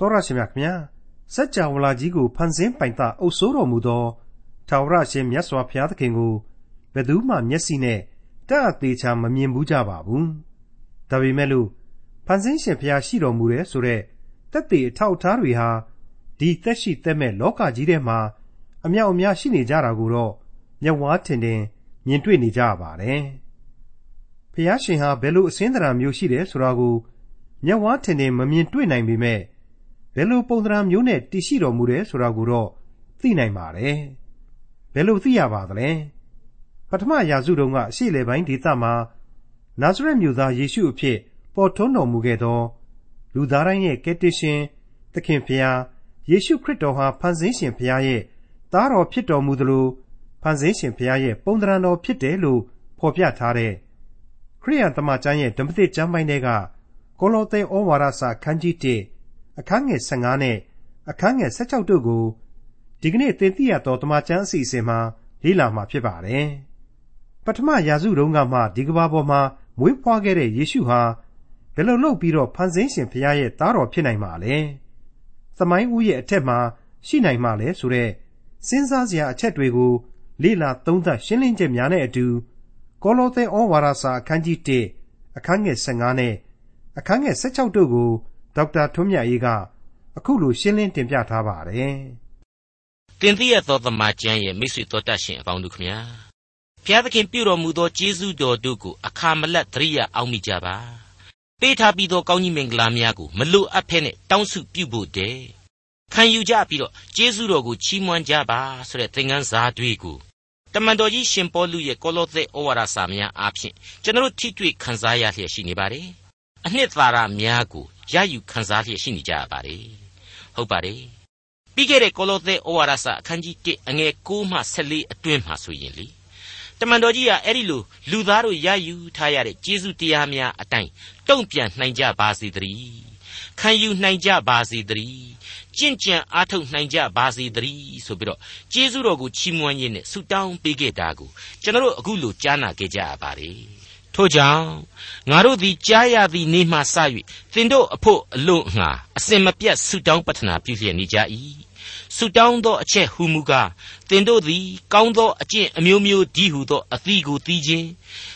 တောရရှိမြခင်ဗျာစัจ java လာကြီးကိုဖန်ဆင်းပိုင်တာအုပ်စိုးတော်မူသောထာဝရရှင်မြတ်စွာဘုရားသခင်ကိုဘယ်သူမှမျက်စိနဲ့တတ်အသေးချာမမြင်ဘူးကြပါဘူးဒါပေမဲ့လို့ဖန်ဆင်းရှင်ဘုရားရှိတော်မူတယ်ဆိုတဲ့တက်သေးအထောက်အထားတွေဟာဒီသက်ရှိသက်မဲ့လောကကြီးထဲမှာအမြောက်အများရှိနေကြတာကိုတော့မျက်ဝါးထင်ထင်မြင်တွေ့နေကြပါတယ်။ဖျားရှင်ဟာဘယ်လိုအစင်းသဏ္ဍာန်မျိုးရှိတယ်ဆိုတာကိုမျက်ဝါးထင်ထင်မမြင်တွေ့နိုင်ပေမဲ့ ဘယ်လိုပုံသဏ္ဍာန်မျိုးနဲ့တည်ရှိတော်မူတယ်ဆိုတာကိုတော့သိနိုင်ပါတယ်။ဘယ်လိုသိရပါသလဲ။ပထမရာစုတုန်းကအရှိလေပိုင်းဒေသမှာနာဇရက်မြို့သားယေရှုအဖြစ်ပေါ်ထွန်းတော်မူခဲ့သော လူသားတိုင်းရဲ့ကယ်တင်ရှင်သခင်ဖျားယေရှုခရစ်တော်ဟာဖန်ဆင်းရှင်ဖျားရဲ့သားတော်ဖြစ်တော်မူသလိုဖန်ဆင်းရှင်ဘုရားရဲ့ပုံသဏ္ဍာန်တော်ဖြစ်တယ်လို့ဖော်ပြထားတဲ့ခရိယန်သမကျမ်းရဲ့ဓမ္မသစ်ကျမ်းပိုင်းတွေကကိုလောသဲဩဝါဒစာအခန်းကြီး1 အခန်းငယ်15နဲ့အခန်းငယ်16တို့ကိုဒီကနေ့သင်သိရသောသမကျမ်းအစီအစဉ်မှာလေ့လာမှာဖြစ်ပါတယ်။ပထမရာစုတုန်းကမှဒီကဘာပေါ်မှာမွေးဖွားခဲ့တဲ့ယေရှုဟာဘယ်လိုလုပ်ပြီးတော့ဖန်ဆင်းရှင်ဘုရားရဲ့သားတော်ဖြစ်နိုင်မှာလဲ။သမိုင်းဦးရဲ့အထက်မှာရှိနိုင်မှာလဲဆိုတဲ့စဉ်းစားစရာအချက်တွေကိုလေ့လာသုံးသပ်ရှင်းလင်းချက်များနဲ့အတူကောလောသဲဩဝါဒစာအခန်းကြီး1အခန်းငယ်15နဲ့အခန်းငယ်16တို့ကို ဒေါက်တာထွန်းမြတ်အေးကအခုလိုရှင်းလင်းတင်ပြထားပါတယ်။တင်ပြရသောသမကျမ်းရဲ့မိတ်ဆွေတော်တတ်ရှင်အပေါင်းတို့ခမညာဘုရားသခင်ပြုတော်မူသောကျေးဇူးတော်တို့ကိုအခါမလတ်သတိရအောင်မိကြပါပေးထားပြီးသောကောင်းကြီးမင်္ဂလာများကိုမလိုအပ်ဖဲနဲ့တောင်းစုပြုဖို့တည်းခံယူကြပြီးတော့ကျေးဇူးတော်ကိုချီးမွမ်းကြပါဆိုတဲ့သင်ခန်းစာတွေကိုတမန်တော်ကြီးရှင်ပေါလုရဲ့ကောလောသဲဩဝါဒစာများအားဖြင့်ကျွန်တော်ထိတွေ့ခန်းစားရလျက်ရှိနေပါတယ်။ အနှစ်သာရများကိုရယူခန်းစားလျက်ရှိနေကြရပါတယ်။ဟုတ်ပါတယ်။ပြီးခဲ့တဲ့ကောလောသဲဩဝါဒစာအခန်းကြီး1အငယ်6မှ14အတွင်းမှာဆိုရင်လေတမန်တော်ကြီးကအဲ့ဒီလိုလူသားတို့ရယူထားရတဲ့ကျေးဇူးတရားများအတိုင်းတုံ့ပြန်နိုင်ကြပါစေတည်းခံယူနိုင်ကြပါစေတည်းကြင့်ကြံအားထုတ်နိုင်ကြပါစေတည်းဆိုပြီးတော့ကျေးဇူးတော်ကိုချီးမွမ်းရင်းနဲ့ဆုတောင်းပေးခဲ့တာကိုကျွန်တော်တို့အခုလိုကြားနာခဲ့ကြရပါတယ် ထို့ကြောင့်ငါတို့သည်ကြားရသည့်နေ့မှစ၍သင်တို့အဖို့အလို့ငှာအစင်မပြတ်ဆုတောင်းပတနာပြုလျက်နေကြ၏ ဆုတောင်းသောအချက်ဟူမူကားသင်တို့သည် ကောင်းသောအကျင့်အမျိုးမျိုးဒီဟုသောအသီးကိုသိခြင်း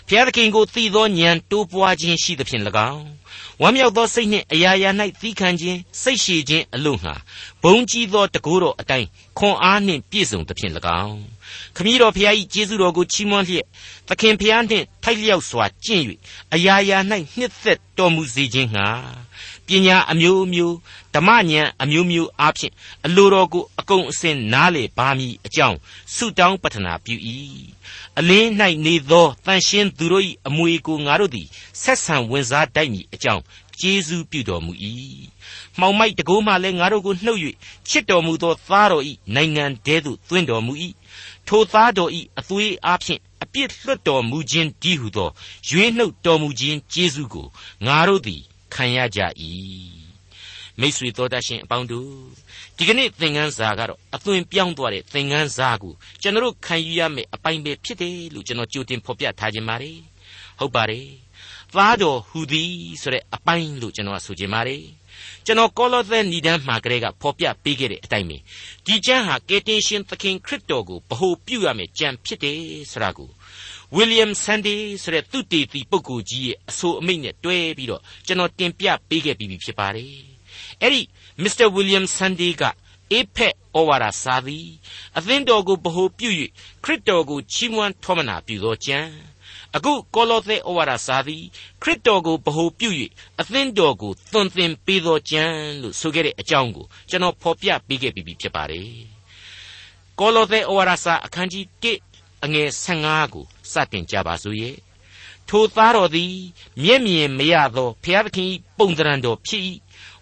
ဘုရားသခင်ကိုသိသောဉာဏ်တိုးပွားခြင်းရှိသဖြင့်၎င်းဝမ်းမြောက်သောစိတ်နှင့်အရာရာ၌သီးခံခြင်းစိတ်ရှည်ခြင်းအလို့ငှာဘုံကြီးသောတကိုးတော်အတိုင်းခွန်အားနှင့်ပြည့်စုံသဖြင့်၎င်းခမည်းတော်ဖျား၏ကျေးဇူးတော်ကိုချီးမွမ်းလျက်သခင်ဖျားနှင့်ထိုက်လျောက်စွာကျင့်၍အရာရာ၌နှစ်သက်တော်မူစေခြင်းငှာ ပညာအမျိုးမျိုးဓမ္မဉာဏ်အမျိုးမျိုးအားဖြင့်အလိုတော်ကိုအကုန်အစင်နားလေပါမည်အကြောင်းဆုတောင်းပတနာပြု၏အလင်း၌နေသောတန်ရှင်းသူတို့၏အမွေကိုငါတို့သည်ဆက်ဆံဝင်စားတိုက်မည်အကြောင်းကျေးဇူးပြုတော်မူ၏မှောင်မိုက်တကိုးမှလည်းငါတို့ကိုနှုတ်၍ချစ်တော်မူသောသားတော်၏နိုင်ငံတဲသို့သွင်းတော်မူ၏ထိုသားတော်၏အသွေးအားဖြင့်အပြစ်လွတ်တော်မူခြင်းတည်းဟုသောရွေးနှုတ်တော်မူခြင်းကျေးဇူးကိုငါတို့သည် ခံရကြ၏မိတ်ဆွေတော်တတ်ရှင်အပေါင်းတို့ဒီကနေ့သင်ခန်းစာကတော့အသွင်ပြောင်းသွားတဲ့သင်ခန်းစာကိုကျွန်တော်ခံယူရမယ့်အပိုင်းပဲဖြစ်တယ်လို့ကျွန်တော်ကြိုတင်ဖော်ပြထားခြင်းပါတယ်ဟုတ်ပါတယ်သားတော်ဟူသည်ဆိုတဲ့အပိုင်းလို့ကျွန်တော်ဆိုချင်ပါတယ်ကျွန်တော်ကောလောသဲဏီဒန်းမှာကလေးကဖော်ပြပေးခဲ့တဲ့အတိုင်းပဲဒီကျမ်းဟာကေတင်ရှင်သခင်ခရစ်တော်ကိုဗဟုပြုရမယ့်ကျမ်းဖြစ်တယ်ဆိုတာကို ဝီလျံဆန်ဒေးဆိုတဲ့သူတေတီပုဂ္ဂိုလ်ကြီးရဲ့အဆိုအမိန့်နဲ့တွဲပြီးတော့ကျွန်တော်တင်ပြပေးခဲ့ပြီးဖြစ်ပါတယ်အဲ့ဒီမစ္စတာဝီလျံဆန်ဒေးကအေဖက်ဩဝါဒစာသည်အသင်းတော်ကိုဗဟုပြု၍ခရစ်တော်ကိုချီးမွမ်းထောမနာပြုသောကျမ်းအခုကောလောသဲဩဝါဒစာသည်ခရစ်တော်ကိုဗဟုပြု၍အသင်းတော်ကိုသွန်သင်ပေးသောကျမ်းလို့ဆိုခဲ့တဲ့အကြောင်းကိုကျွန်တော်ဖော်ပြပေးခဲ့ပြီးဖြစ်ပါတယ်ကောလောသဲဩဝါဒစာအခန်းကြီး1 အငယ်15ကိုစတင်ကြပါစို့ရဲ့ထိုသားတော်သည်မျက်မြင်မရသောဘုရားသခင်ပုံသဏ္ဍာန်တော်ဖြစ်၏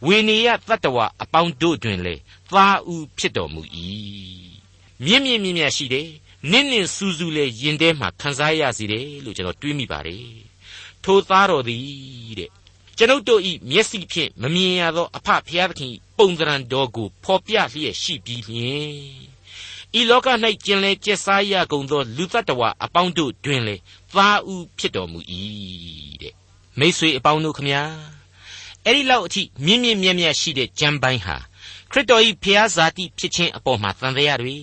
ဝေနေယတတ္တဝအပေါင်းတို့တွင်လေသားဦးဖြစ်တော်မူ၏မြင့်မြင့်မြင့်မြတ်ရှိတယ်နင့်နင့်စူးစူးလဲယင်ထဲမှာခံစားရစီတယ်လို့ကျွန်တော်တွေးမိပါတယ်ထိုသားတော်သည်တဲ့ကျွန်ုပ်တို့ဤမျက်စိဖြင့်မမြင်ရသောအဖဖျားသခင်ပုံသဏ္ဍာန်တော်ကိုဖော်ပြလျက်ရှိပြီးလျင် ဤလောက၌ကျင်လဲကျက်စားရကုန်သော လူတ attva အပေါင်းတို့တွင်လေသားဦးဖြစ်တော်မူ၏တဲ့မိษွေအပေါင်းတို့ခမညာအဲ့ဒီလောက်အထိမြင့်မြင့်မြတ်မြတ်ရှိတဲ့ကြံပိုင်းဟာခရစ်တော်၏ဖျားဇာတိဖြစ်ခြင်းအပေါ်မှာတန်တရားတွေ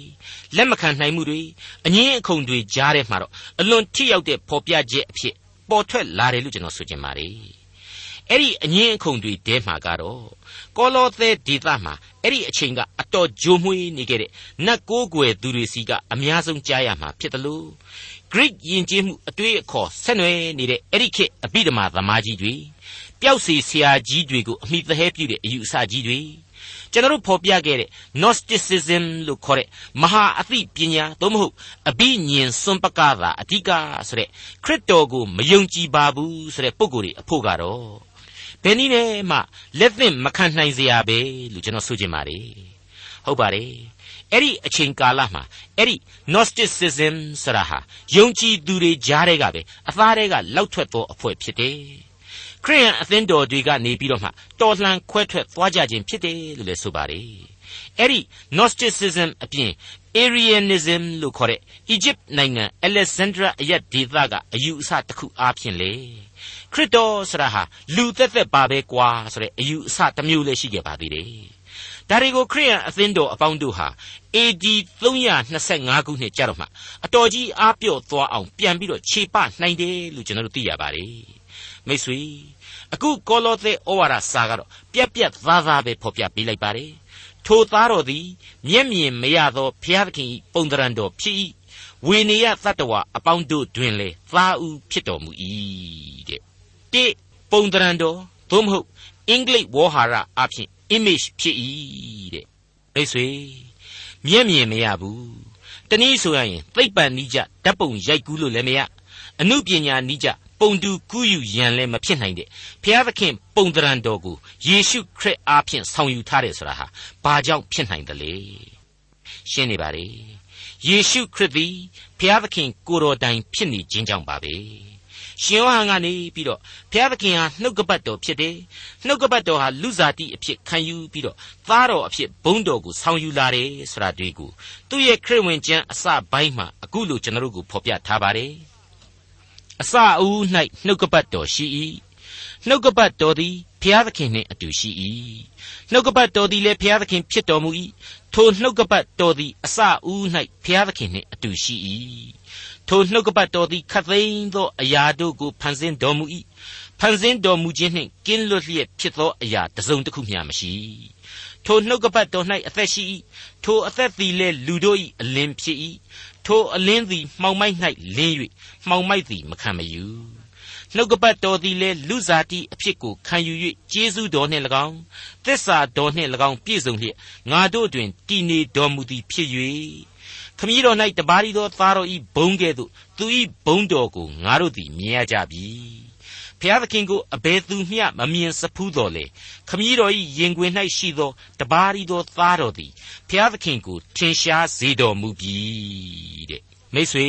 လက်မခံနိုင်မှုတွေအငင်းအခုန်တွေကြားထဲမှာတော့အလွန်ထိရောက်တဲ့ဖော်ပြချက်အဖြစ်ပေါ်ထွက်လာတယ်လို့ကျွန်တော်ဆိုချင်ပါတယ် အဲ့ဒီအငင်းအခုန်တွေတဲမှာကတော့ကောလောသဲဒေသမှာအဲ့ဒီအချိန်ကအတော်ဂျိုမွေးနေခဲ့တဲ့နတ်ကိုးကွယ်သူတွေစီကအများဆုံးကြားရမှာဖြစ်တယ်လို့ Greek ယဉ်ကျေးမှုအတွေ့အခေါ်ဆက်နွယ်နေတဲ့အဲ့ဒီခေတ်အဘိဓမ္မာသမားကြီးတွေပျောက်စီဆရာကြီးတွေကိုအမိသဟဲပြုတဲ့အယူအဆကြီးတွေကျွန်တော်တို့ဖော်ပြခဲ့တဲ့ Gnosticism လို့ခေါ်တဲ့မဟာအသိပညာသို့မဟုတ်အဘိညာဉ်စွန့်ပကားတာအဓိကဆိုတဲ့ခရစ်တော်ကိုမယုံကြည်ပါဘူးဆိုတဲ့ပုံကိုယ်တွေအဖို့ကတော့ ဘယ်နည်းနဲ့မှလက်သင့်မခံနိုင်စရာပဲလို့ကျွန်တော်ဆိုချင်ပါတယ်ဟုတ်ပါတယ်အဲ့ဒီအချိန်ကာလမှာအဲ့ဒီ Gnosticism ဆိုတာဟာယုံကြည်သူတွေကြားထဲကပဲအသားထဲကလောက်ထွက်သောအဖွဲ့ဖြစ်တယ် ခရိယန်အသင်းတော်တွေကနေပြီးတော့မှတော်လှန်ခွဲထွက်သွားကြခြင်းဖြစ်တယ်လို့လည်းဆိုပါတယ်အဲ့ဒီ Gnosticism အပြင် Arianism လို့ခေါ်တဲ့ Egypt နိုင်ငံ Alexandria အရက်ဒေသကအယူအဆတစ်ခုအားဖြင့်လေခရစ်တော်ဆိုတာဟာလူသက်သက်ပါပဲကွာဆိုတဲ့အယူအဆတစ်မျိုးလည်းရှိခဲ့ပါသေးတယ်ဒါတွေကိုခရိယန်အသင်းတော်အပေါင်းတို့ဟာ AD 325ခုနှစ်ကြာတော့မှအတော်ကြီးအားပြော့သွားအောင်ပြန်ပြီးတော့ခြေပနိုင်တယ်လို့ကျွန်တော်တို့သိရပါတယ် မိတ်ဆွေအခုကောလောသဲဩဝါဒစာကတော့ပြက်ပြက်သားသားပဲဖော်ပြပေးလိုက်ပါတယ်ထိုသားတော်သည်မျက်မြင်မရသောဘုရားသခင်၏ပုံတရံတော်ဖြစ်၏ဝေနေယသတ္တဝါအပေါင်းတို့တွင်လေသားဦးဖြစ်တော်မူ၏တဲ့တိပုံတရံတော်သို့မဟုတ်အင်္ဂလိပ်ဝေါ်ဟာရအဖြစ် image ဖြစ်၏တဲ့မိတ်ဆွေမျက်မြင်မရဘူးတနည်းဆိုရရင်သိပ္ပံနိကြဓာတ်ပုံရိုက်ကူးလို့လည်းမရ အမှုပညာနိကြပုံတူကူးယူရန်လည်းမဖြစ်နိုင်တဲ့ဘုရားသခင်ပုံတရံတော်ကိုယေရှုခရစ်အားဖြင့်ဆောင်ယူထားတယ်ဆိုတာဟာဘာကြောင့်ဖြစ်နိုင်သလဲရှင်းနေပါလေယေရှုခရစ်သည်ဘုရားသခင်ကိုယ်တော်တိုင်ဖြစ်နေခြင်းကြောင့်ပါပဲရှင်ယောဟန်ကနေပြီးတော့ဘုရားသခင်ဟာနှုတ်ကပတ်တော်ဖြစ်တယ်နှုတ်ကပတ်တော်ဟာလူစားတိအဖြစ်ခံယူပြီးတော့သားတော်အဖြစ်ဘုန်းတော်ကိုဆောင်ယူလာတယ်ဆိုတာတွေ့ကိုသူ့ရဲ့ခရစ်ဝင်ကျမ်းအစပိုင်းမှာအခုလိုကျွန်တော်တို့ကိုဖော်ပြထားပါတယ် အစအဦး၌နှုတ်ကပတ်တော်ရှိ၏နှုတ်ကပတ်တော်သည်ဘုရားသခင်နှင့်အတူရှိ၏နှုတ်ကပတ်တော်သည်လည်းဘုရားသခင်ဖြစ်တော်မူ၏ထိုနှုတ်ကပတ်တော်သည်အစအဦး၌ဘုရားသခင်နှင့်အတူရှိ၏ထိုနှုတ်ကပတ်တော်သည်ခတ်သိမ်းသောအရာတို့ကိုဖန်ဆင်းတော်မူ၏ဖန်ဆင်းတော်မူခြင်းနှင့်ကင်းလွတ်လျက်ဖြစ်သောအရာတစ်စုံတစ်ခုမျှမရှိထိုနှုတ်ကပတ်တော်၌အသက်ရှိ၏ထိုအသက်သည်လည်းလူတို့၏အလင်းဖြစ်၏ ထိုအလင်းသည်မှောင်မိုက်၌လင်း၍မှောင်မိုက်သည်မခံမယူနှုတ်ကပတ်တော်သည်လည်းလူစားတိအဖြစ်ကိုခံယူ၍ကျေးဇူးတော်နှင့်၎င်းသစ္စာတော်နှင့်၎င်းပြည့်စုံလျက်ငါတို့တွင်တည်နေတော်မူသည်ဖြစ်၍ခမည်းတော်၌တပါးရီသောသားတော်ဤဘုံကဲ့သို့သူဤဘုံတော်ကိုငါတို့သည်မြင်ရကြပြီ ဖျားသခင်ကိုအဘယ်သူမျှမမြင်စဖူးတော်လေခမည်းတော်ဤရင်ခွင်၌ရှိသောတပါးရီသောသားတော်သည်ဖျားသခင်ကိုထင်ရှားစေတော်မူပြီတဲ့မိတ်ဆွေ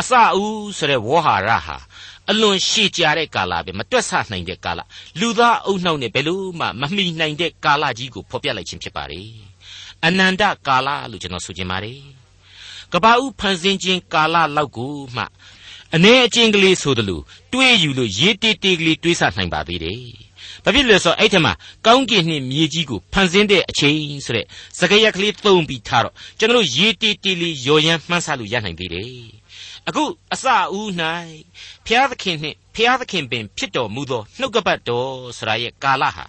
အစအဦးဆိုတဲ့ဝေါ်ဟာရဟာအလွန်ရှည်ကြာတဲ့ကာလပဲမတွက်ဆနိုင်တဲ့ကာလလူသားအုံနှောက်နဲ့ဘယ်လို့မှမမီနိုင်တဲ့ကာလကြီးကိုဖော်ပြလိုက်ခြင်းဖြစ်ပါတယ်အနန္တကာလလို့ကျွန်တော်ဆိုချင်ပါတယ်ကဘာဦးဖန်ဆင်းခြင်းကာလလောက်ကိုမှ အနေအချင်းကလေးဆိုသလိုတွေးယူလို့ရေးတေးတေးကလေးတွေးဆနိုင်ပါသေးတယ်ဘာဖြစ်လဲဆိုတော့အဲ့ထက်မှာကောင်းကင်နှင့်မြေကြီးကိုဖန်ဆင်းတဲ့အချိန်ဆိုတဲ့စကားရကလေးသုံးပြီးထားတော့ကျွန်တော်တို့ရေးတေးတေးလေးရော်ရမ်းမှန်းဆလို့ရနိုင်သေးတယ်အခုအစအဦး၌ဖျားသခင်နှင့်ဖျားသခင်ပင်ဖြစ်တော်မူသောနှုတ်ကပတ်တော်ဆရာရဲ့ကာလဟာ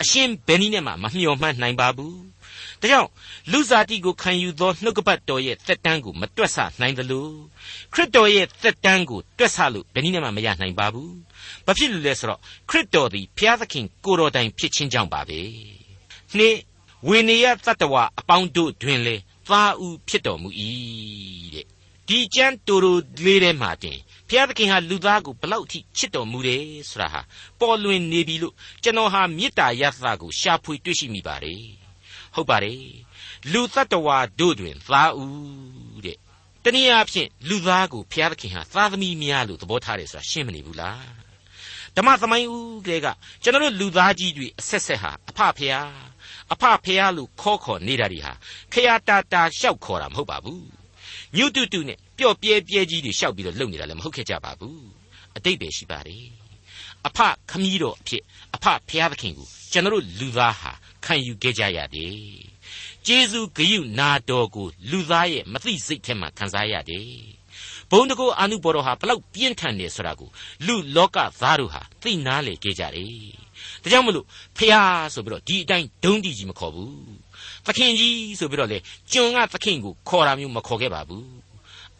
အရှင်ဘယ်နည်းနဲ့မှမမျှော်မှန်းနိုင်ပါဘူး ဒါကြောင့်လူစားတိကိုခံယူသောနှုတ်ကပတ်တော်ရဲ့သက်တမ်းကိုမတွက်ဆနိုင်သလိုခရစ်တော်ရဲ့သက်တမ်းကိုတွက်ဆလို့ဘယ်နည်းနဲ့မှမရနိုင်ပါဘူး။ဘာဖြစ်လို့လဲဆိုတော့ခရစ်တော်သည်ဘုရားသခင်ကိုတော်တိုင်ဖြစ်ခြင်းကြောင့်ပါပဲ။နှစ်ဝေနေယတတ္တဝအပေါင်းတို့တွင်လေသားဦးဖြစ်တော်မူ၏တဲ့။ဒီကျမ်းတူတူလေးထဲမှာတင်ဘုရားသခင်ဟာလူသားကိုဘလောက်ထိချစ်တော်မူတယ်ဆိုတာဟာပေါ်လွင်နေပြီလို့ကျွန်တော်ဟာမေတ္တာရသကိုရှာဖွေတွေ့ရှိမိပါတယ်။ ဟုတ်ပါတယ်လူတ attva တို့တွင်သားဦးတဲ့တနည်းအားဖြင့်လူသားကိုဘုရားသခင်ဟာသားသမီးများလို့သဘောထားတယ်ဆိုတာရှင်းမနေဘူးလားဓမ္မသမိုင်းဦးကလေးကကျွန်တော်တို့လူသားကြီးတွေအဆက်ဆက်ဟာအဖဖရားအဖဖရားလို့ခေါ်ခေါ်နေတာတွေဟာခရတာတာလျှောက်ခေါ်တာမဟုတ်ပါဘူးညွတုတုနဲ့ပျော့ပြဲပြဲကြီးတွေလျှောက်ပြီးတော့လုပ်နေတာလည်းမဟုတ်ခဲ့ကြပါဘူးအတိတ်ပဲရှိပါတယ်အဖခမည်းတော်အဖြစ်အဖဖျားသခင်ကိုကျွန်တော်လူသားဟာ ခံယူခဲ့ကြရတယ်ကျေးဇူးဂရုနာတော်ကိုလူသားရဲ့မသိစိတ်ထဲမှာခံစားရတယ်ဘုံတကောအာနုဘော်တော်ဟာဘလောက်ပြင်းထန်နေဆိုတာကိုလူလောကသားတို့ဟာသိနာလေခဲ့ကြတယ်ဒါကြောင့်မလို့ဖျားဆိုပြီးတော့ဒီအတိုင်းဒုံးတီကြီးမခေါ်ဘူးသခင်ကြီးဆိုပြီးတော့လေကျွန်ကသခင်ကိုခေါ်တာမျိုးမခေါ်ခဲ့ပါဘူး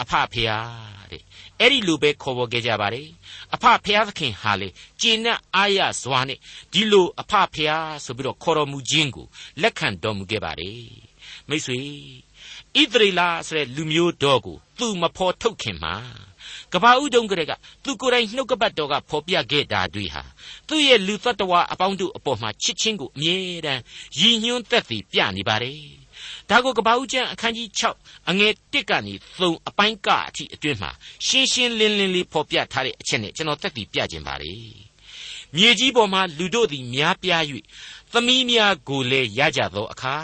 အဖဖျားတဲ့အဲ့ဒီလိုပဲခေါ်ပေါ်ခဲ့ကြပါတယ်အဖဖျားသခင်ဟာလေကျင့်နဲ့အာရစွာနဲ့ဒီလိုအဖဖျားဆိုပြီးတော့ခေါ်တော်မူခြင်းကိုလက်ခံတော်မူခဲ့ပါတယ်မိတ်ဆွေဣသရေလဆိုတဲ့လူမျိုးတော်ကိုသူမဖော်ထုတ်ခင်မှာကဘာဥဒုံကလေးကသူကိုယ်တိုင်နှုတ်ကပတ်တော်ကဖော်ပြခဲ့တာတွေဟာသူ့ရဲ့လူသတ္တဝါအပေါင်းတို့အပေါ်မှာချစ်ချင်းကိုအမြဲတမ်းရည်ညွှန်းသက်သေပြနေပါတယ် ဒါကိုကပ္ပဦးကျမ်းအခန်းကြီး6အငယ်1ကနေ3အပိုင်းကအထိအတွင်းမှာရှင်းရှင်းလင်းလင်းလေးဖော်ပြထားတဲ့အချက်နဲ့ကျွန်တော်သက်သေပြခြင်းပါလေမြေကြီးပေါ်မှာလူတို့သည်များပြား၍သမီးများကိုလည်းရကြသောအခါ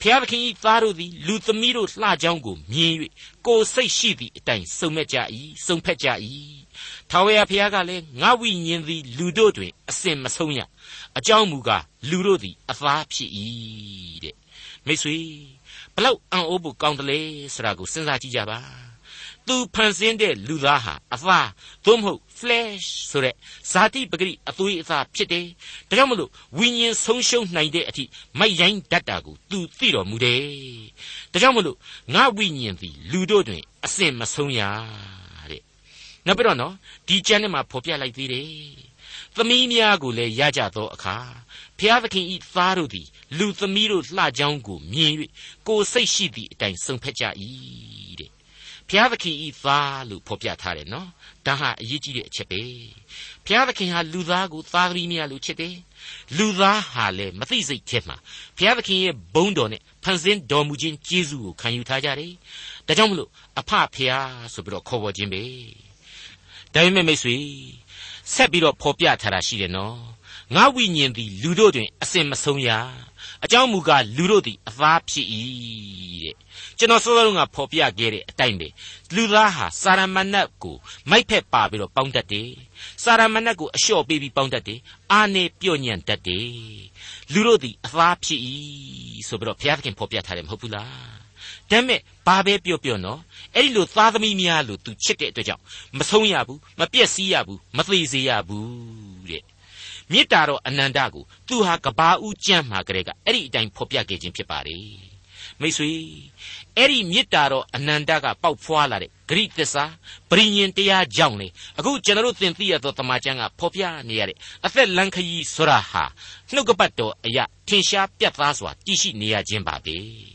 ဖျားသခင်၏သားတို့သည်လူသမီးတို့လှကြောင်းကိုမြင်၍ကိုယ်စိတ်ရှိသည့်အတိုင်းစုံမဲ့ကြ၏စုံဖက်ကြ၏ထာဝရဘုရားကလည်းငါဝိညာဉ်သည်လူတို့တွင်အစင်မဆုံးရအကြောင်းမူကားလူတို့သည်အသားဖြစ်၏တဲ့ မိတ်ဆွေဘလောက်အံ့ဩဖို့ကောင်းတယ်လေဆိုတာကိုစဉ်းစားကြည့်ကြပါသူဖန်ဆင်းတဲ့လူသားဟာအသားသို့မဟုတ် flesh ဆိုတဲ့ဇာတိပဂရိအသွေးအသားဖြစ်တယ်။ဒါကြောင့်မလို့ဝိညာဉ်ဆုံးရှုံးနိုင်တဲ့အထိမိုက်ရိုင်းတတ်တာကိုသူသိတော်မူတယ်။ဒါကြောင့်မလို့ငါဝိညာဉ်သည်လူတို့တွင်အစင်မဆုံးရတဲ့။နောက်ပြီးတော့နော်ဒီကျမ်းထဲမှာဖော်ပြလိုက်သေးတယ်။ သမီးများကိုလည်းရကြသောအခါဖျားသခင်ဤသားတို့သည် လူသမီးတို့လှကြောင်းကိုမြင်၍ကိုယ်စိတ်ရှိသည့်အတိုင်းစုံဖက်ကြ၏တဲ့ဘုရားသခင်ဤသားလို့ဖော်ပြထားတယ်နော်ဒါဟာအရေးကြီးတဲ့အချက်ပဲဘုရားသခင်ဟာလူသားကိုသားသမီးများလို့ချစ်တယ်လူသားဟာလည်းမသိစိတ်ချက်မှာဘုရားသခင်ရဲ့ဘုန်းတော်နဲ့ဖန်ဆင်းတော်မူခြင်းကျေးဇူးကိုခံယူထားကြတယ်ဒါကြောင့်မလို့အဖဖျားဆိုပြီးတော့ခေါ်ပေါ်ခြင်းပဲဒါပေမဲ့မိတ်ဆွေ ဆက်ပြီးတော့ဖော်ပြထားတာရှိတယ်နော်ငါဝိညာဉ်သည်လူတို့တွင်အစင်မဆုံးရအကြောင်းမူကားလူတို့သည်အသားဖြစ်၏တဲ့ကျွန်တော်စောစောကဖော်ပြခဲ့တဲ့အတိုင်းပဲလူသားဟာစာရမဏတ်ကိုမိုက်ဖက်ပါပြီးတော့ပေါင်းတတ်တယ်စာရမဏတ်ကိုအလျှော့ပေးပြီးပေါင်းတတ်တယ်အာနေပြော့ညံ့တတ်တယ်လူတို့သည်အသားဖြစ်၏ဆိုပြီးတော့ဘုရားသခင်ဖော်ပြထားတယ်မဟုတ်ဘူးလား ဒါမဲ့ဘာပဲပြောပြောနော်အဲ့ဒီလိုသားသမီးများလို့သူချစ်တဲ့အတွက်ကြောင့်မဆုံးရဘူးမပြည့်စည်ရဘူးမသေးစေရဘူးတဲ့မေတ္တာတော်အနန္တကိုသူဟာကဘာဦးကျမ်းမှာကလေးကအဲ့ဒီအတိုင်းဖော်ပြခဲ့ခြင်းဖြစ်ပါလေမိတ်ဆွေအဲ့ဒီမေတ္တာတော်အနန္တကပေါက်ဖွာလာတဲ့ဂရိသစ္စာပရိညင်တရားကြောင့်လေအခုကျွန်တော်တို့သင်သိရသောတမန်ကျမ်းကဖော်ပြနေရတဲ့အသက်လန်းခရီးဆိုတာဟာနှုတ်ကပတ်တော်အရာထင်ရှားပြတ်သားစွာတည်ရှိနေရခြင်းပါပဲ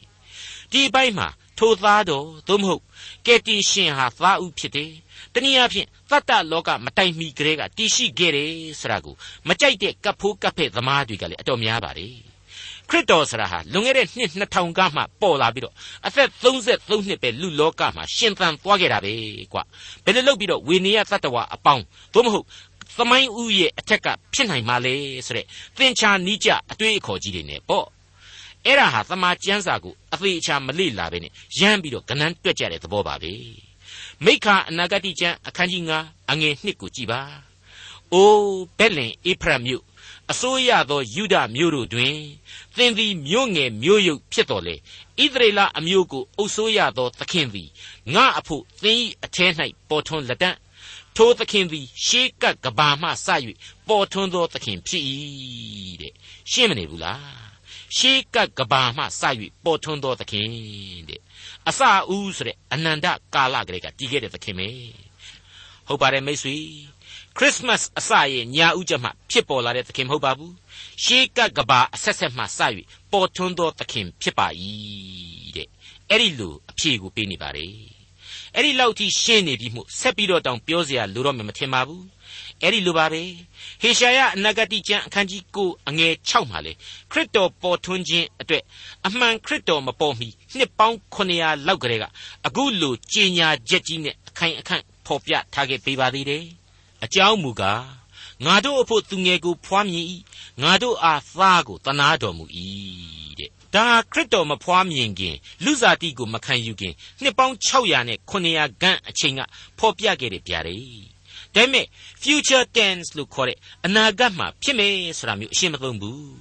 ဒီအပိုင်းမှာထိုသားတော်သို့မဟုတ်ကယ်တင်ရှင်ဟာသားဦးဖြစ်တယ်တနည်းအားဖြင့်သတ္တလောကမတိုင်မီကလေးကတည်ရှိခဲ့တယ်ဆိုတာကိုမကြိုက်တဲ့ကပ်ဖိုးကပ်ဖဲ့သမားတွေကလည်းအတော်များပါတယ်ခရစ်တော်ဆရာဟာလွန်ခဲ့တဲ့နှစ်2000ကမှပေါ်လာပြီးတော့အသက်33နှစ်ပဲလူလောကမှာရှင်သန်သွားခဲ့တာပဲကွာဘယ်လိုလုပ်ပြီးတော့ဝေနေယသတ္တဝါအပေါင်းသို့မဟုတ်သမိုင်းဦးရဲ့အထက်ကဖြစ်နိုင်မှာလေဆိုတဲ့သင်္ချာနီးကြအတွေ့အခေါ်ကြီးတွေနဲ့ပေါ့ အဲ့ဒါဟာသမာကျမ်းစာကိုအသေးအချာမလေ့လာပဲနဲ့ရမ်းပြီးတော့ကနန်းတွက်ကြတဲ့သဘောပါပဲမိခာအနာဂတိကျမ်းအခန်းကြီး9အငယ်1ကိုကြည်ပါ။အိုးဘက်လင်အေဖရမြို့အစိုးရသောယူဒမြို့တို့တွင်သင်သည်မြို့ငယ်မြို့ယုတ်ဖြစ်တော်လေဣသရေလအမျိုးကိုအုပ်စိုးရသောသခင်သည်ငါအဖို့သင်၏အထဲ၌ပေါ်ထွန်းလက်တန့်ထိုသခင်သည်ရှေးကပ်ကဘာမှစ၍ပေါ်ထွန်းသောသခင်ဖြစ်၏တဲ့ရှင်းမနေဘူးလား ရှေးကပ်ကဘာမှစ၍ပေါ်ထွန်းသောသခင်တဲ့အစအဦးဆိုတဲ့အနန္တကာလကလေးကတည်ခဲ့တဲ့သခင်ပဲဟုတ်ပါတယ်မိတ်ဆွေခရစ်မတ်အစရဲ့ညာဥချက်မှဖြစ်ပေါ်လာတဲ့သခင်မဟုတ်ပါဘူးရှေးကပ်ကဘာအဆက်ဆက်မှစ၍ပေါ်ထွန်းသောသခင်ဖြစ်ပါ၏တဲ့အဲ့ဒီလိုအဖြေကိုပေးနေပါတယ်အဲ့ဒီလောက်ထိရှင်းနေပြီမှုဆက်ပြီးတော့တောင်ပြောเสียလို့တော့မထင်ပါဘူး အဲ့ဒီလိုပါပဲဟေရှာယအနာဂတိကျမ်းအခန်းကြီး9အငယ်6မှာလေခရစ်တော်ပေါ်ထွန်းခြင်းအတွက်အမှန်ခရစ်တော်မပေါ်မီနှစ်ပေါင်း900လောက်ကလေးကအခုလိုကြီးညာချက်ကြီးနဲ့အခိုင်အခန့်ဖော်ပြထားခဲ့ပေးပါသေးတယ်အကြောင်းမူကားငါတို့အဖို့သူငယ်ကိုဖွားမြင်၏ငါတို့အားသားကိုတနာတော်မူ၏တဲ့ဒါခရစ်တော်မဖွားမြင်ခင်လူစားတိကိုမခံယူခင်နှစ်ပေါင်း600နဲ့900ခန့်အချိန်ကဖော်ပြခဲ့တဲ့ဗျာဒိတ် ဒါပေမဲ့ future tense လို့ခေါ်တဲ့အနာဂတ်မှာဖြစ်မယ်ဆိုတာမျိုးအရှင်းမသုံးဘူး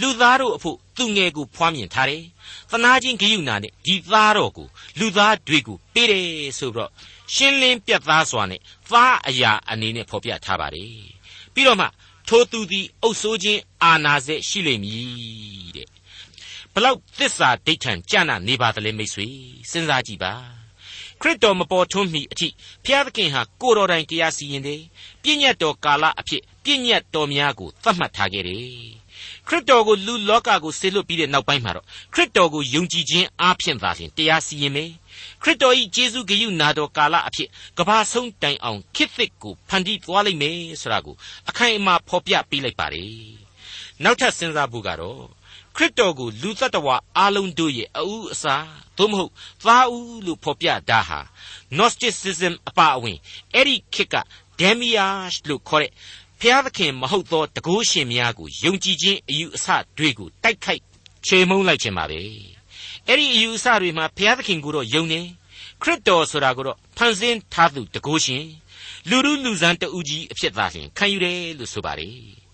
လူသားတို့အဖို့သူငယ်ကိုဖွားမြင်ထားတယ်သနာချင်းဂယုဏနဲ့ဒီသားတော်ကိုလူသားတွေကိုပေးတယ်ဆိုတော့ရှင်းလင်းပြတ်သားစွာနဲ့သားအရာအနေနဲ့ဖော်ပြထားပါတယ်ပြီးတော့မှထိုသူသည်အုပ်ဆိုးခြင်းအာနာစေရှိလိမ့်မည်တဲ့ဘလောက်သစ္စာဒိဋ္ဌံကြနာနေပါသလဲမိတ်ဆွေစဉ်းစားကြည့်ပါ ခရစ်တော်မပေါ်ထွန်းမီအထိဘုရားသခင်ဟာကိုတော်တိုင်တရားစီရင်တယ်ပြည့်ညတ်တော်ကာလအဖြစ်ပြည့်ညတ်တော်များကိုသတ်မှတ်ထားခဲ့တယ်ခရစ်တော်ကိုလူလောကကိုဆေလွတ်ပြီးတဲ့နောက်ပိုင်းမှာတော့ခရစ်တော်ကိုယုံကြည်ခြင်းအားဖြင့်သာလျှင်တရားစီရင်မယ်ခရစ်တော်၏ယေရှုဂရုနာတော်ကာလအဖြစ်ကဘာဆုံးတိုင်အောင်ခေတ်သစ်ကိုဖန်တီးသွားလိမ့်မယ်ဆိုတာကိုအခိုင်အမာဖော်ပြပေးလိုက်ပါတယ်နောက်ထပ်စဉ်းစားဖို့ကတော့ ခရစ်တော်ကိုလူသတ္တဝါအလုံးတို့ရဲ့အဦးအစားသို့မဟုတ်သားဦးလို့ဖော်ပြတာဟာ Gnosticism အပါအဝင်အဲ့ဒီခေတ်က Demiurge လို့ခေါ်တဲ့ဖျားသခင်မဟုတ်သောတကုရှင်များကိုယုံကြည်ခြင်းအယူအဆတွေကိုတိုက်ခိုက်ချေမှုန်းလိုက်ခြင်းပါပဲအဲ့ဒီအယူအဆတွေမှာဘုရားသခင်ကိုတော့ယုံနေခရစ်တော်ဆိုတာကိုတော့ဖန်ဆင်းထားသူတကိုးရှင်လူလူလူဆန်းတူကြီးအဖြစ်သားရှင်ခံယူတယ်လို့ဆိုပါတယ်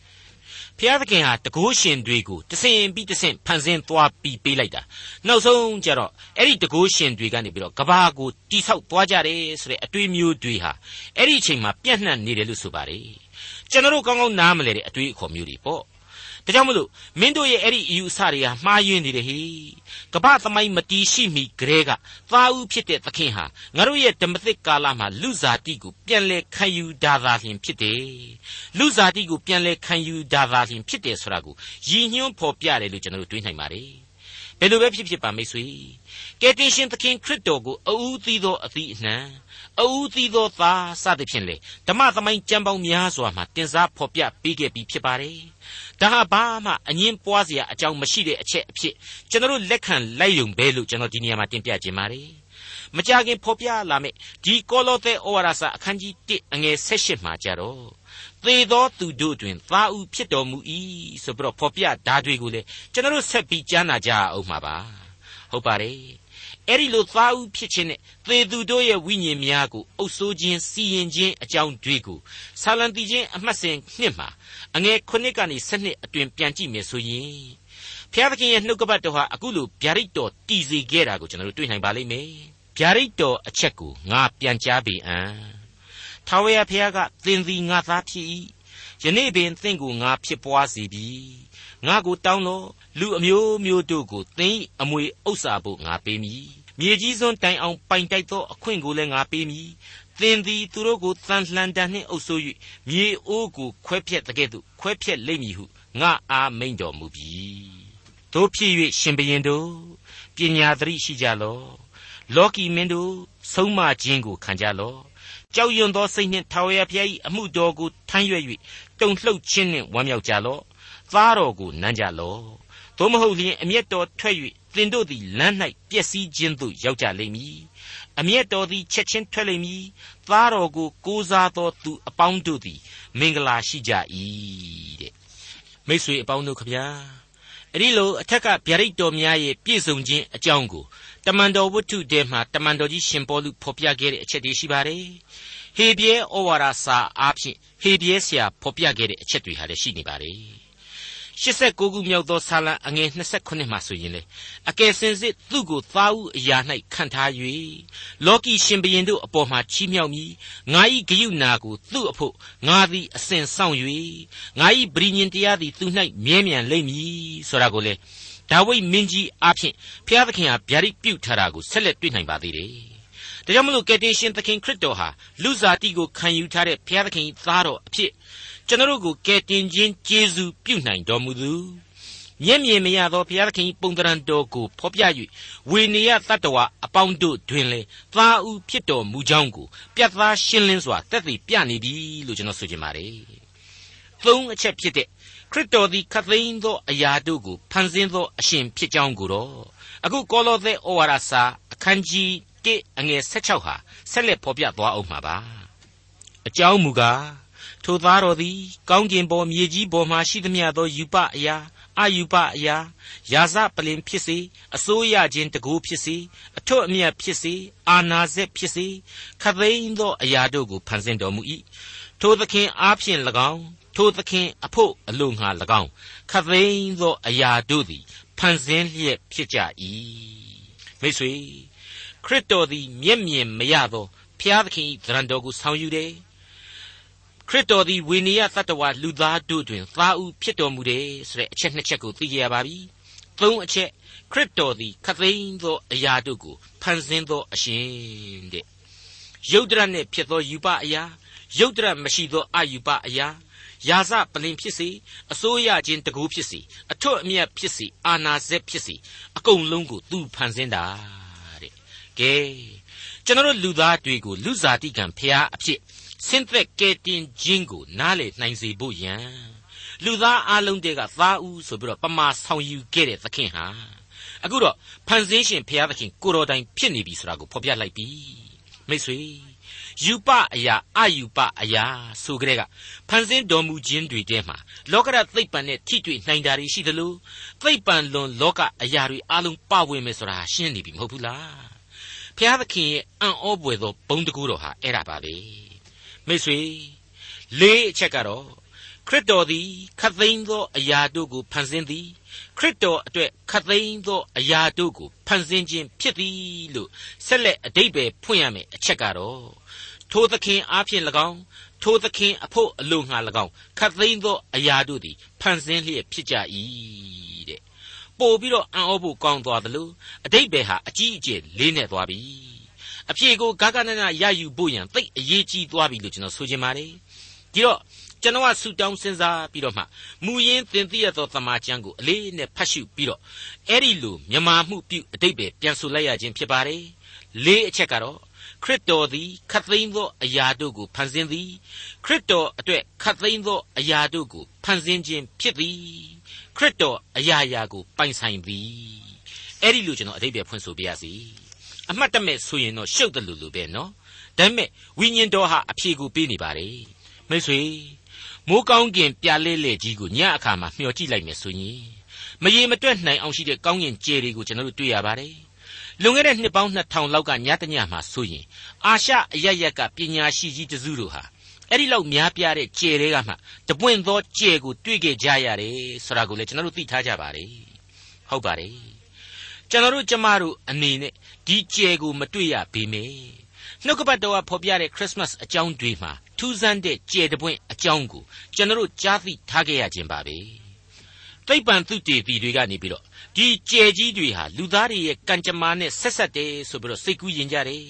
ဘုရားသခင်ဟာတကိုးရှင်တွေကိုတဆင်ပြီးတဆင်ဖန်ဆင်းသွားပြီးပေးလိုက်တာနောက်ဆုံးကျတော့အဲ့ဒီတကိုးရှင်တွေကနေပြီးတော့ကဘာကိုတိဆောက်သွားကြတယ်ဆိုတဲ့အတွေ့မျိုးတွေဟာအဲ့ဒီအချိန်မှာပြန့်နှံ့နေတယ်လို့ဆိုပါတယ်ကျွန်တော်တို့ကောင်းကောင်းနားမလဲတဲ့အတွေ့အခေါ်မျိုးတွေပေါ့ဒါကြောင့်မလို့မင်းတို့ရဲ့အဲ့ဒီအယူအဆတွေဟာမှားယွင်းနေတယ်ဟေ ကပ္ပသမိုင်းမတီးရှိမိကလေးကသားဦးဖြစ်တဲ့သခင်ဟာငါတို့ရဲ့ဓမ္မသစ်ကာလမှာလူဇာတိကိုပြန်လဲခံယူဒါသာလျှင်ဖြစ်တယ်လူဇာတိကိုပြန်လဲခံယူဒါသာလျှင်ဖြစ်တယ်ဆိုတာကိုရည်ညွှန်းဖော်ပြတယ်လို့ကျွန်တော်တို့တွေးနိုင်ပါတယ်ဘယ်လိုပဲဖြစ်ဖြစ်ပါမိတ်ဆွေကယ်တင်ရှင်သခင်ခရစ်တော်ကိုအဦးသီးသောအသီးအနှံ အဦးသီးသောသားစသဖြင့်လေဓမ္မသမိုင်းကြံပေါင်းများစွာမှာတင်စားဖော်ပြပေးခဲ့ပြီးဖြစ်ပါတယ်ဒါဟာဘာမှအငင်းပွားစရာအကြောင်းမရှိတဲ့အချက်အဖြစ်ကျွန်တော်လက်ခံလိုက်ရုံပဲလို့ကျွန်တော်ဒီနေရာမှာတင်ပြခြင်းပါတယ်မကြခင်ဖော်ပြလာမယ့်ဒီကောလောသဲဩဝါဒစာအခန်းကြီး1အငယ်16မှာကြတော့သေသောသူတို့တွင်သားဦးဖြစ်တော်မူ၏ဆိုပြီးတော့ဖော်ပြဓာတွေကိုလေကျွန်တော်ဆက်ပြီးကြားနာကြအောင်မှာပါဟုတ်ပါတယ် အဲ့ဒီလိုသားဦးဖြစ်ခြင်းနဲ့သေသူတို့ရဲ့ဝိညာဉ်များကိုအုပ်ဆိုးခြင်းစီရင်ခြင်းအကြောင်းတွေကိုဆာလံတီချင်းအမှတ်စဉ်နှစ်မှာအငယ်9ကနေ12အတွင်ပြန်ကြည့်မယ်ဆိုရင်ဖျားသခင်ရဲ့နှုတ်ကပတ်တော်ဟာအခုလိုဗျာဒိတ်တော်တည်စေခဲ့တာကိုကျွန်တော်တို့တွေ့နိုင်ပါလိမ့်မယ်ဗျာဒိတ်တော်အချက်ကိုငါပြန်ကြားပေအံ့ထာဝရဘုရားကသင်သည်ငါသားဖြစ်၏ယနေ့ပင်သင်ကိုငါဖြစ်ပွားစေပြီငါကိုတောင်းတော့ လူအမျိုးမျိုးတို့ကိုသင်အမွေဥစ္စာဖို့ငါပေးမည်မြေကြီးစွန်းတိုင်အောင်ပိုင်တိုက်သောအခွင့်ကိုလည်းငါပေးမည်သင်သည်သူတို့ကိုတန်လှန်တန်နှင့်အုပ်ဆိုး၍မြေအိုးကိုခွဲဖြက်တကဲ့သို့ခွဲဖြက်လိမ့်မည်ဟုငါအားမိန်တော်မူပြီတို့ဖြစ်၍ရှင်ဘရင်တို့ပညာသတိရှိကြလော့လောကီမင်းတို့ဆုံးမခြင်းကိုခံကြလော့ကြောက်ရွံ့သောစိတ်နှင့်ထာဝရဘုရား၏အမှုတော်ကိုထမ်းရွက်၍တုန်လှုပ်ခြင်းနှင့်ဝမ်းမြောက်ကြလော့သားတော်ကိုနမ်းကြလော့ သို့မဟုတ်လျှင်အမျက်တော်ထွက်၍သင်တို့သည်လမ်း၌ပျက်စီးခြင်းသို့ရောက်ကြလိမ့်မည်အမျက်တော်သည်ချက်ချင်းထွက်လိမ့်မည်သားတော်ကိုကိုးစားသောသူအပေါင်းတို့သည် မင်္ဂလာရှိကြ၏တဲ့မိတ်ဆွေအပေါင်းတို့ခဗျာအဲ့ဒီလိုအထက်ကဗျာဒိတ်တော်များရဲ့ပြည့်စုံခြင်းအကြောင်းကိုတမန်တော်ဝတ္ထုထဲမှာတမန်တော်ကြီးရှင်ပေါလုဖော်ပြခဲ့တဲ့အချက်တွေရှိပါတယ်ဟေပြဲဩဝါဒစာအားဖြင့်ဟေပြဲဆရာဖော်ပြခဲ့တဲ့အချက်တွေဟာလည်းရှိနေပါတယ် 89ခုမြောက်သောဆာလံအငယ်28မှာဆိုရင်လေအကယ်စင်စစ်သူ့ကိုသားဦးအရာ၌ခံထား၍လောကီရှင်ဘရင်တို့အပေါ်မှာချီးမြှောက်မည်ငါ၏ဂယုနာကိုသူ့အဖို့ငါသည်အစဉ်ဆောင်၍ငါ၏ဗြိညင်တရားသည်သူ၌မြဲမြံလိမ့်မည်ဆိုတာကိုလေဒါဝိဒ်မင်းကြီးအားဖြင့်ဖျားသခင်ဟာဗျာဒိတ်ပြုထားတာကိုဆက်လက်တွေ့နိုင်ပါသေးတယ်ဒါကြောင့်မလို့ကယ်တင်ရှင်သခင်ခရစ်တော်ဟာလူစားတိကိုခံယူထားတဲ့ဘုရားသခင်သားတော်အဖြစ် ကျွန်တော်တို့ကိုကယ်တင်ခြင်းကျေးဇူးပြုနိုင်တော်မူသူမျက်မြင်မရသောဘုရားသခင်ပုံတရံတော်ကိုဖော်ပြ၍ဝေနေယတတ္တဝအပေါင်းတို့တွင်လေသားဦးဖြစ်တော်မူကြောင်းကိုပြတ်သားရှင်းလင်းစွာတက်သိပြနေပြီလို့ကျွန်တော်ဆိုချင်ပါတယ်။သုံးအချက်ဖြစ်တဲ့ခရစ်တော်သည်ခတ်သိမ်းသောအရာတို့ကိုဖန်ဆင်းသောအရှင်ဖြစ်ကြောင်းကိုတော့အခုကောလောသဲဩဝါဒစာအခန်းကြီး1အငယ်16ဟာဆက်လက်ဖော်ပြသွားအောင်မှာပါ။အကြောင်းမူကား ထိုသားတော်သည် ကောင်းကင်ပေါ်မြေကြီးပေါ်မှရှိသမျှသောယူပအရာအာယူပအရာယာစပလင်ဖြစ်စေ အစိုးရခြင်းတကူဖြစ်စေ အထွတ်အမြတ်ဖြစ်စေ အာနာစက်ဖြစ်စေခသိန်းသောအရာတို့ကို ဖန်ဆင်းတော်မူ၏ထိုသခင်အားဖြင့်၎င်း ထိုသခင်အဖို့အလိုငှာ၎င်းခသိန်းသောအရာတို့သည် ဖန်ဆင်းလျက်ဖြစ်ကြ၏မိတ်ဆွေ ခရစ်တော်သည် မျက်မြင်မရသောဖျားသခင်၏သရံတော်ကို ဆောင်ယူတယ် ခရစ်တော်သည်ဝိနည်းတတ္တဝလူသားတို့တွင်သားဦးဖြစ်တော်မူတယ်ဆိုတဲ့အချက်နှစ်ချက်ကိုသိကြရပါပြီ။သုံးအချက်ခရစ်တော်သည်ခသိန်းသောအရာတို့ကိုဖန်ဆင်းသောအရှင်တဲ့။ယုတ်တရနှင့်ဖြစ်သောယူပအရာယုတ်တရမရှိသောအယူပအရာယာစပလင်ဖြစ်စေအစိုးရချင်းတကူဖြစ်စေအထွတ်အမြတ်ဖြစ်စေအာနာစက်ဖြစ်စေအကုန်လုံးကိုသူဖန်ဆင်းတာတဲ့။ကဲကျွန်တော်လူသားတွေကိုလူစားတိကံဖျားအဖြစ် ဆင်းသက်ကဲတင်ခြင်းကိုနားလေနိုင်စေဖို့ယံလူသားအလုံးတဲကသားဦးဆိုပြီးတော့ပမာဆောင်ယူခဲ့တဲ့သခင်ဟာအခုတော့ဖန်ဆင်းရှင်ဘုရားသခင်ကိုတော်တိုင်ဖြစ်နေပြီဆိုတာကိုဖော်ပြလိုက်ပြီမိတ်ဆွေယူပအရာအယူပအရာဆိုကြတဲ့ကဖန်ဆင်းတော်မူခြင်းတွေထဲမှာလောကရသိပ္ပံနဲ့ထိတွေ့နိုင်တာတွေရှိသလိုသိပ္ပံလွန်လောကအရာတွေအလုံးပဝင်မယ်ဆိုတာရှင်းနေပြီမဟုတ်ဘူးလားဘုရားသခင်ရဲ့အံ့ဩပွေသောဘုံတကူတော်ဟာအဲ့ဒါပါပဲ မိတ်ဆွေလေးအချက်ကတော့ခရစ်တော်သည်ခတ်သိမ်းသောအရာတို့ကိုဖန်ဆင်းသည်ခရစ်တော်အတွက်ခတ်သိမ်းသောအရာတို့ကိုဖန်ဆင်းခြင်းဖြစ်သည်လို့ဆက်လက်အတိတ်ပဲဖွင့်ရမယ်အချက်ကတော့ထိုသခင်အားဖြင့်၎င်းထိုသခင်အဖို့အလိုငှာ၎င်းခတ်သိမ်းသောအရာတို့သည်ဖန်ဆင်းလျက်ဖြစ်ကြ၏တဲ့ပို့ပြီးတော့အံ့ဩဖို့ကောင်းသွားသလိုအတိတ်ပဲဟာအကြီးအကျယ်လေးနဲ့သွားပြီ အဖြေကိုဂဂနနရယူဖို့ရန်သိအရေးကြီးသွားပြီလို့ကျွန်တော်ဆိုချင်ပါတယ်ဒီတော့ကျွန်တော်ကဆူတောင်းစဉ်းစားပြီးတော့မှမူရင်းသင်သိရသောသမာကျမ်းကိုအလေးနဲ့ဖတ်ရှုပြီးတော့အဲ့ဒီလိုမြမာမှုပြုအတိတ်ပဲပြန်ဆိုလိုက်ရခြင်းဖြစ်ပါတယ်လေးအချက်ကတော့ခရစ်တော်သည်ခတ်သိမ်းသောအရာတို့ကိုဖန်ဆင်းသည်ခရစ်တော်အတွက်ခတ်သိမ်းသောအရာတို့ကိုဖန်ဆင်းခြင်းဖြစ်သည်ခရစ်တော်အရာရာကိုပိုင်ဆိုင်သည်အဲ့ဒီလိုကျွန်တော်အတိတ်ပဲဖွင့်ဆိုပြရစီ အမှတ်တမဲ့ဆိုရင်တော့ရှုပ်တယ်လို့လို့ပဲနော်ဒါပေမဲ့ဝိညာဉ်တော်ဟာအဖြေကိုပေးနေပါတယ်မိတ်ဆွေမိုးကောင်းကင်ပြလဲလဲကြီးကိုညအခါမှာမျှော်ကြည့်လိုက်မယ်ဆိုရင်မရေမတွက်နိုင်အောင်ရှိတဲ့ကောင်းကင်ကြယ်တွေကိုကျွန်တော်တို့တွေ့ရပါတယ်လွန်ခဲ့တဲ့နှစ်ပေါင်း2000လောက်ကညတညမှာဆိုရင်အာရှအရရက်ကပညာရှိကြီးတစုတို့ဟာအဲ့ဒီလောက်များပြားတဲ့ကြယ်တွေကမှတပွင့်သောကြယ်ကိုတွေ့ခဲ့ကြရတယ်ဆိုတာကိုလည်းကျွန်တော်တို့သိထားကြပါတယ်ဟုတ်ပါတယ်ကျွန်တော်တို့ကျမတို့အနေနဲ့ ဒီကြယ်ကိုမတွေ့ရပေမယ့်နှုတ်ကပတ်တော်ကဖော်ပြတဲ့ခရစ်မတ်အကြောင်းတွေမှာထူးဆန်းတဲ့ကြယ်တပွင့်အကြောင်းကိုကျွန်တော်တို့ကြားသိထားခဲ့ရခြင်းပါပဲသိပ္ပံသုတေသီတွေကနေပြီးတော့ဒီကြယ်ကြီးတွေဟာလူသားတွေရဲ့ကံကြမ္မာနဲ့ဆက်ဆက်တယ်ဆိုပြီးတော့စိတ်ကူးယဉ်ကြတယ်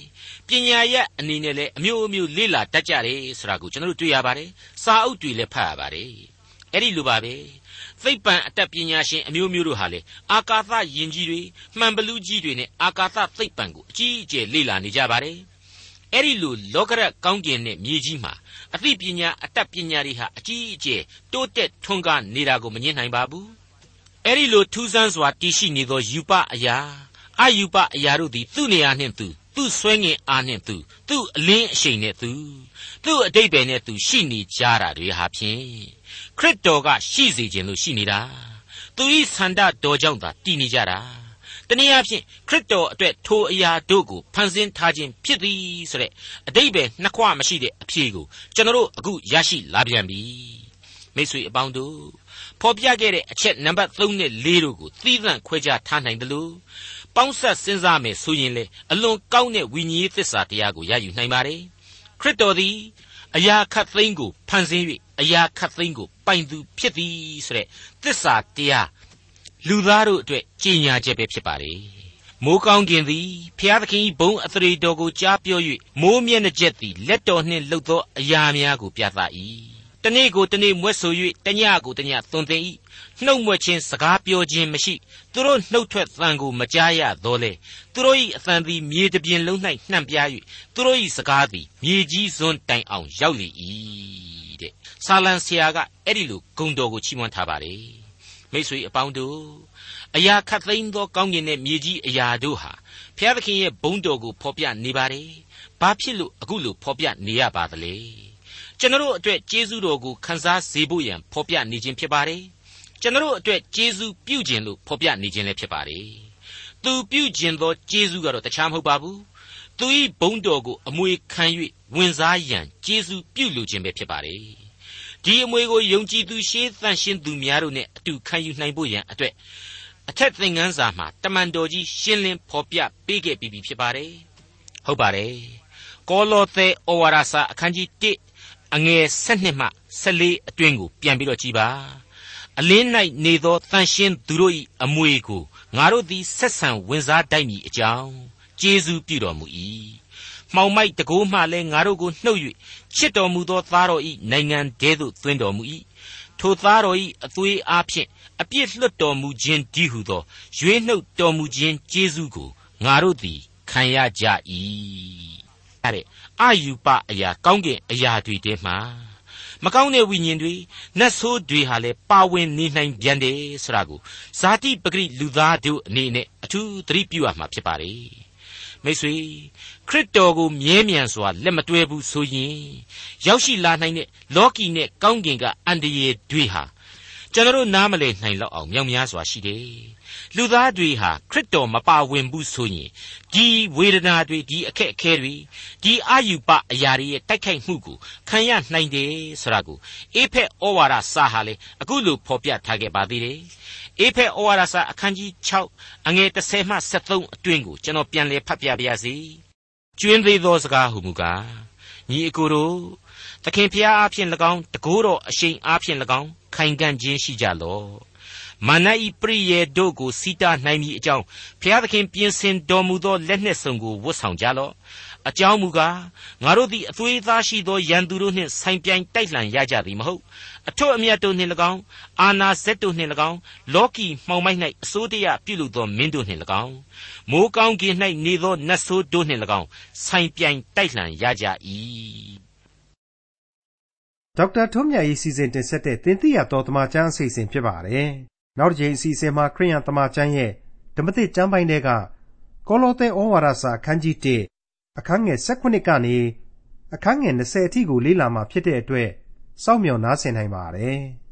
ပညာရဲ့အနေနဲ့လည်းအမျိုးအမျိုးလေ့လာတတ်ကြတယ်ဆိုတာကိုကျွန်တော်တို့တွေ့ရပါတယ်စာအုပ်တွေလည်းဖတ်ရပါတယ် အဲ့ဒီလိုပါပဲသိပ္ပံအတတ်ပညာရှင်အမျိုးမျိုးတို့ဟာလေအာကာသယဉ်ကြီးတွေမှန်ဘလူးကြီးတွေနဲ့အာကာသသိပ္ပံကိုအကြီးအကျယ်လေ့လာနေကြပါတယ်အဲ့ဒီလိုလောကရကောင်းကင်နဲ့မြေကြီးမှာအသိပညာအတတ်ပညာတွေဟာအကြီးအကျယ်တိုးတက်ထွန်းကားနေတာကိုမငြင်းနိုင်ပါဘူးအဲ့ဒီလိုထူးဆန်းစွာတည်ရှိနေသောယူပအရာအယူပအရာတို့သည်သူ့နေရာနှင့်သူသူ့ဆွဲငင်အားနှင့်သူသူ့အလင်းအရှိန်နှင့်သူသူ့အတိတ်ပဲနဲ့သူရှိနေကြတာတွေဟာဖြင့် ခရစ်တော်ကရှိစေခြင်းလို့ရှိနေတာသူဤဆန္ဒတော်ကြောင့်သာတည်နေကြတာတနည်းအားဖြင့်ခရစ်တော်အတွက်ထိုအရာတို့ကိုဖန်ဆင်းထားခြင်းဖြစ်သည်ဆိုတဲ့အတိတ်ပဲနှစ်ခွမရှိတဲ့အဖြေကိုကျွန်တော်တို့အခုရရှိလာပြန်ပြီမိတ်ဆွေအပေါင်းတို့ဖော်ပြခဲ့တဲ့အချက်နံပါတ်3နဲ့4တို့ကိုသီးသန့်ခွဲခြားထားနိုင်တယ်လို့ပေါင်းဆက်စဉ်းစားမယ်ဆိုရင်လေအလွန်ကောင်းတဲ့ဝိညာဉ်သစ္စာတရားကိုရယူနိုင်ပါတယ်ခရစ်တော်သည် အရာခတ်သိမ်းကိုဖန်ဆင်း၍အရာခတ်သိမ်းကိုပိုင်သူဖြစ်သည်ဆိုတဲ့သစ္စာတရားလူသားတို့အတွက်ကြီးညာချက်ပဲဖြစ်ပါတယ်မိုးကောင်းကင်သည်ဖျားသခင်ဘုံအသရေတော်ကိုကြားပြော၍မိုးမျက်နှာကျက်သည်လက်တော်နှင့်လှုပ်သောအရာများကိုပြသ၏ တနေ့ကိုတနေ့မွဲ့ဆို၍တညကိုတညသွန်သင်၏နှုတ်မွက်ခြင်းစကားပြောခြင်းမရှိသူတို့နှုတ်ထွက်သံကိုမကြားရတော့လေသူတို့၏အသံသည်မြေတပြင်လုံး၌နှံ့ပြား၍သူတို့၏စကားသည်မြေကြီးစွန်းတိုင်အောင်ရောက်လေ၏တဲ့ဆာလံဆရာကအဲ့ဒီလိုဂုံတော်ကိုချီးမွမ်းထားပါတယ်မိတ်ဆွေအပေါင်းတို့အရာခတ်သိမ်းသောကောင်းကင်နဲ့မြေကြီးအရာတို့ဟာဘုရားသခင်ရဲ့ဘုန်းတော်ကိုဖော်ပြနေပါတယ်ဘာဖြစ်လို့အခုလိုဖော်ပြနေရပါသလဲ ကျွန်တော်အတွက်ကျေးဇူးတော်ကိုခန်းစားစေဖို့ရန်ဖော်ပြနေခြင်းဖြစ်ပါတယ်ကျွန်တော်အတွက်ကျေးဇူးပြုခြင်းလို့ဖော်ပြနေခြင်းလည်းဖြစ်ပါတယ်ဘသူပြုကျင်သောကျေးဇူးကတော့တခြားမဟုတ်ပါဘူးသူ၏ဘုန်းတော်ကိုအမွေခံ၍ဝင်စားရန်ကျေးဇူးပြုလိုခြင်းပဲဖြစ်ပါတယ်ဒီအမွေကိုယုံကြည်သူရှေးသန့်ရှင်းသူများတို့နဲ့အတူခံယူနိုင်ဖို့ရန်အတွက်အထက်သင်ခန်းစာမှာတမန်တော်ကြီးရှင်းလင်းဖော်ပြပေးခဲ့ပြီးပြီဖြစ်ပါတယ်ဟုတ်ပါတယ်ကောလောသဲဩဝါဒစာအခန်းကြီး1 အငယ်7မှ14အတွင်းကိုပြန်ပြီးတော့ကြည်ပါအလင်း၌နေသောတန်ရှင်းသူတို့၏အမွေကိုငါတို့သည်ဆက်ဆံဝင်စားတိုက်မည်အကြောင်းကျေးဇူးပြုတော်မူ၏မှောင်မိုက်တကိုးမှလည်းငါတို့ကိုနှုတ်၍ချစ်တော်မူသောသားတော်၏နိုင်ငံတဲသို့သွင်းတော်မူ၏ထိုသားတော်၏အသွေးအားဖြင့်အပြစ်လွတ်တော်မူခြင်းဒီဟုသောရွေးနှုတ်တော်မူခြင်းကျေးဇူးကိုငါတို့သည်ခံရကြ၏ တဲ့အာယူပအရာကောင်းကင်အရာတွေတဲမှာမကောင်းတဲ့ဝိညာဉ်တွေနတ်ဆိုးတွေဟာလည်းပါဝင်နေနိုင်ပြန်တယ်ဆိုတာကိုဇာတိပဂရိလူသားတို့အနေနဲ့အထူးသတိပြုရမှာဖြစ်ပါတယ်မိတ်ဆွေခရစ်တော်ကိုမြဲမြံစွာလက်မတွဲဘူးဆိုရင်ရောက်ရှိလာနိုင်တဲ့လောကီနဲ့ကောင်းကင်ကအန္တရာယ်တွေဟာကျွန်တော်နားမလည်နိုင်လောက်အောင်မြောက်များစွာရှိတယ် လူသားတွေဟာခရစ်တော်မပါဝင်ဘူးဆိုရင်ဒီဝေဒနာတွေဒီအခက်အခဲတွေဒီအာယူပအရာတွေရဲ့တိုက်ခိုက်မှုကိုခံရနိုင်တယ်ဆိုတာကိုအေဖက်ဩဝါဒစာဟာလေအခုလိုဖော်ပြထားခဲ့ပါသေးတယ်အေဖက်ဩဝါဒစာအခန်းကြီး6အငယ်30မှ73အတွင်းကိုကျွန်တော်ပြန်လည်ဖတ်ပြပါရစေကျွင်းသေးသောစကားဟုမူကားညီအကိုတို့သခင်ဖျားအားဖြင့်၎င်းတကိုးတော်အရှိန်အားဖြင့်၎င်းခိုင်ခံ့ခြင်းရှိကြလော့ မာနဤပရိယေတို့ကိုစီတာနိုင်မည်အကြောင်းဘုရားသခင်ပြင်ဆင်တော်မူသောလက်နှင့်ဆောင်ကိုဝတ်ဆောင်ကြလော့အကြောင်းမူကားငါတို့သည်အသွေးသားရှိသောရန်သူတို့နှင့်ဆိုင်ပြိုင်တိုက်လှန်ရကြသည်မဟုတ်အထွတ်အမြတ်တို့နှင့်၎င်းအာနာဇက်တို့နှင့်၎င်းလောကီမှောင်မိုက်၌အစိုးတရားပြုလုပ်သောမင်းတို့နှင့်၎င်းမိုးကောင်းကင်၌နေသောနတ်ဆိုးတို့နှင့်၎င်းဆိုင်ပြိုင်တိုက်လှန်ရကြ၏ဒေါက်တာထွန်းမြတ်ရေးစီစဉ်တင်ဆက်တဲ့တင်ပြတော်တမချန်းအစီအစဉ်ဖြစ်ပါတယ်။ နောက်တစ်ချိန်အစီအစဉ်မှာခရိယန်တမချန်းရဲ့ဓမ္မသစ်ကျမ်းပိုင်းတွေကကောလောသဲဩဝါဒစာအခန်းကြီး1အခန်းငယ်16ကနေအခန်းငယ်20အထိကိုလေ့လာမှာဖြစ်တဲ့အတွက်စောင့်မျှော်နားဆင်နိုင်ပါတယ်။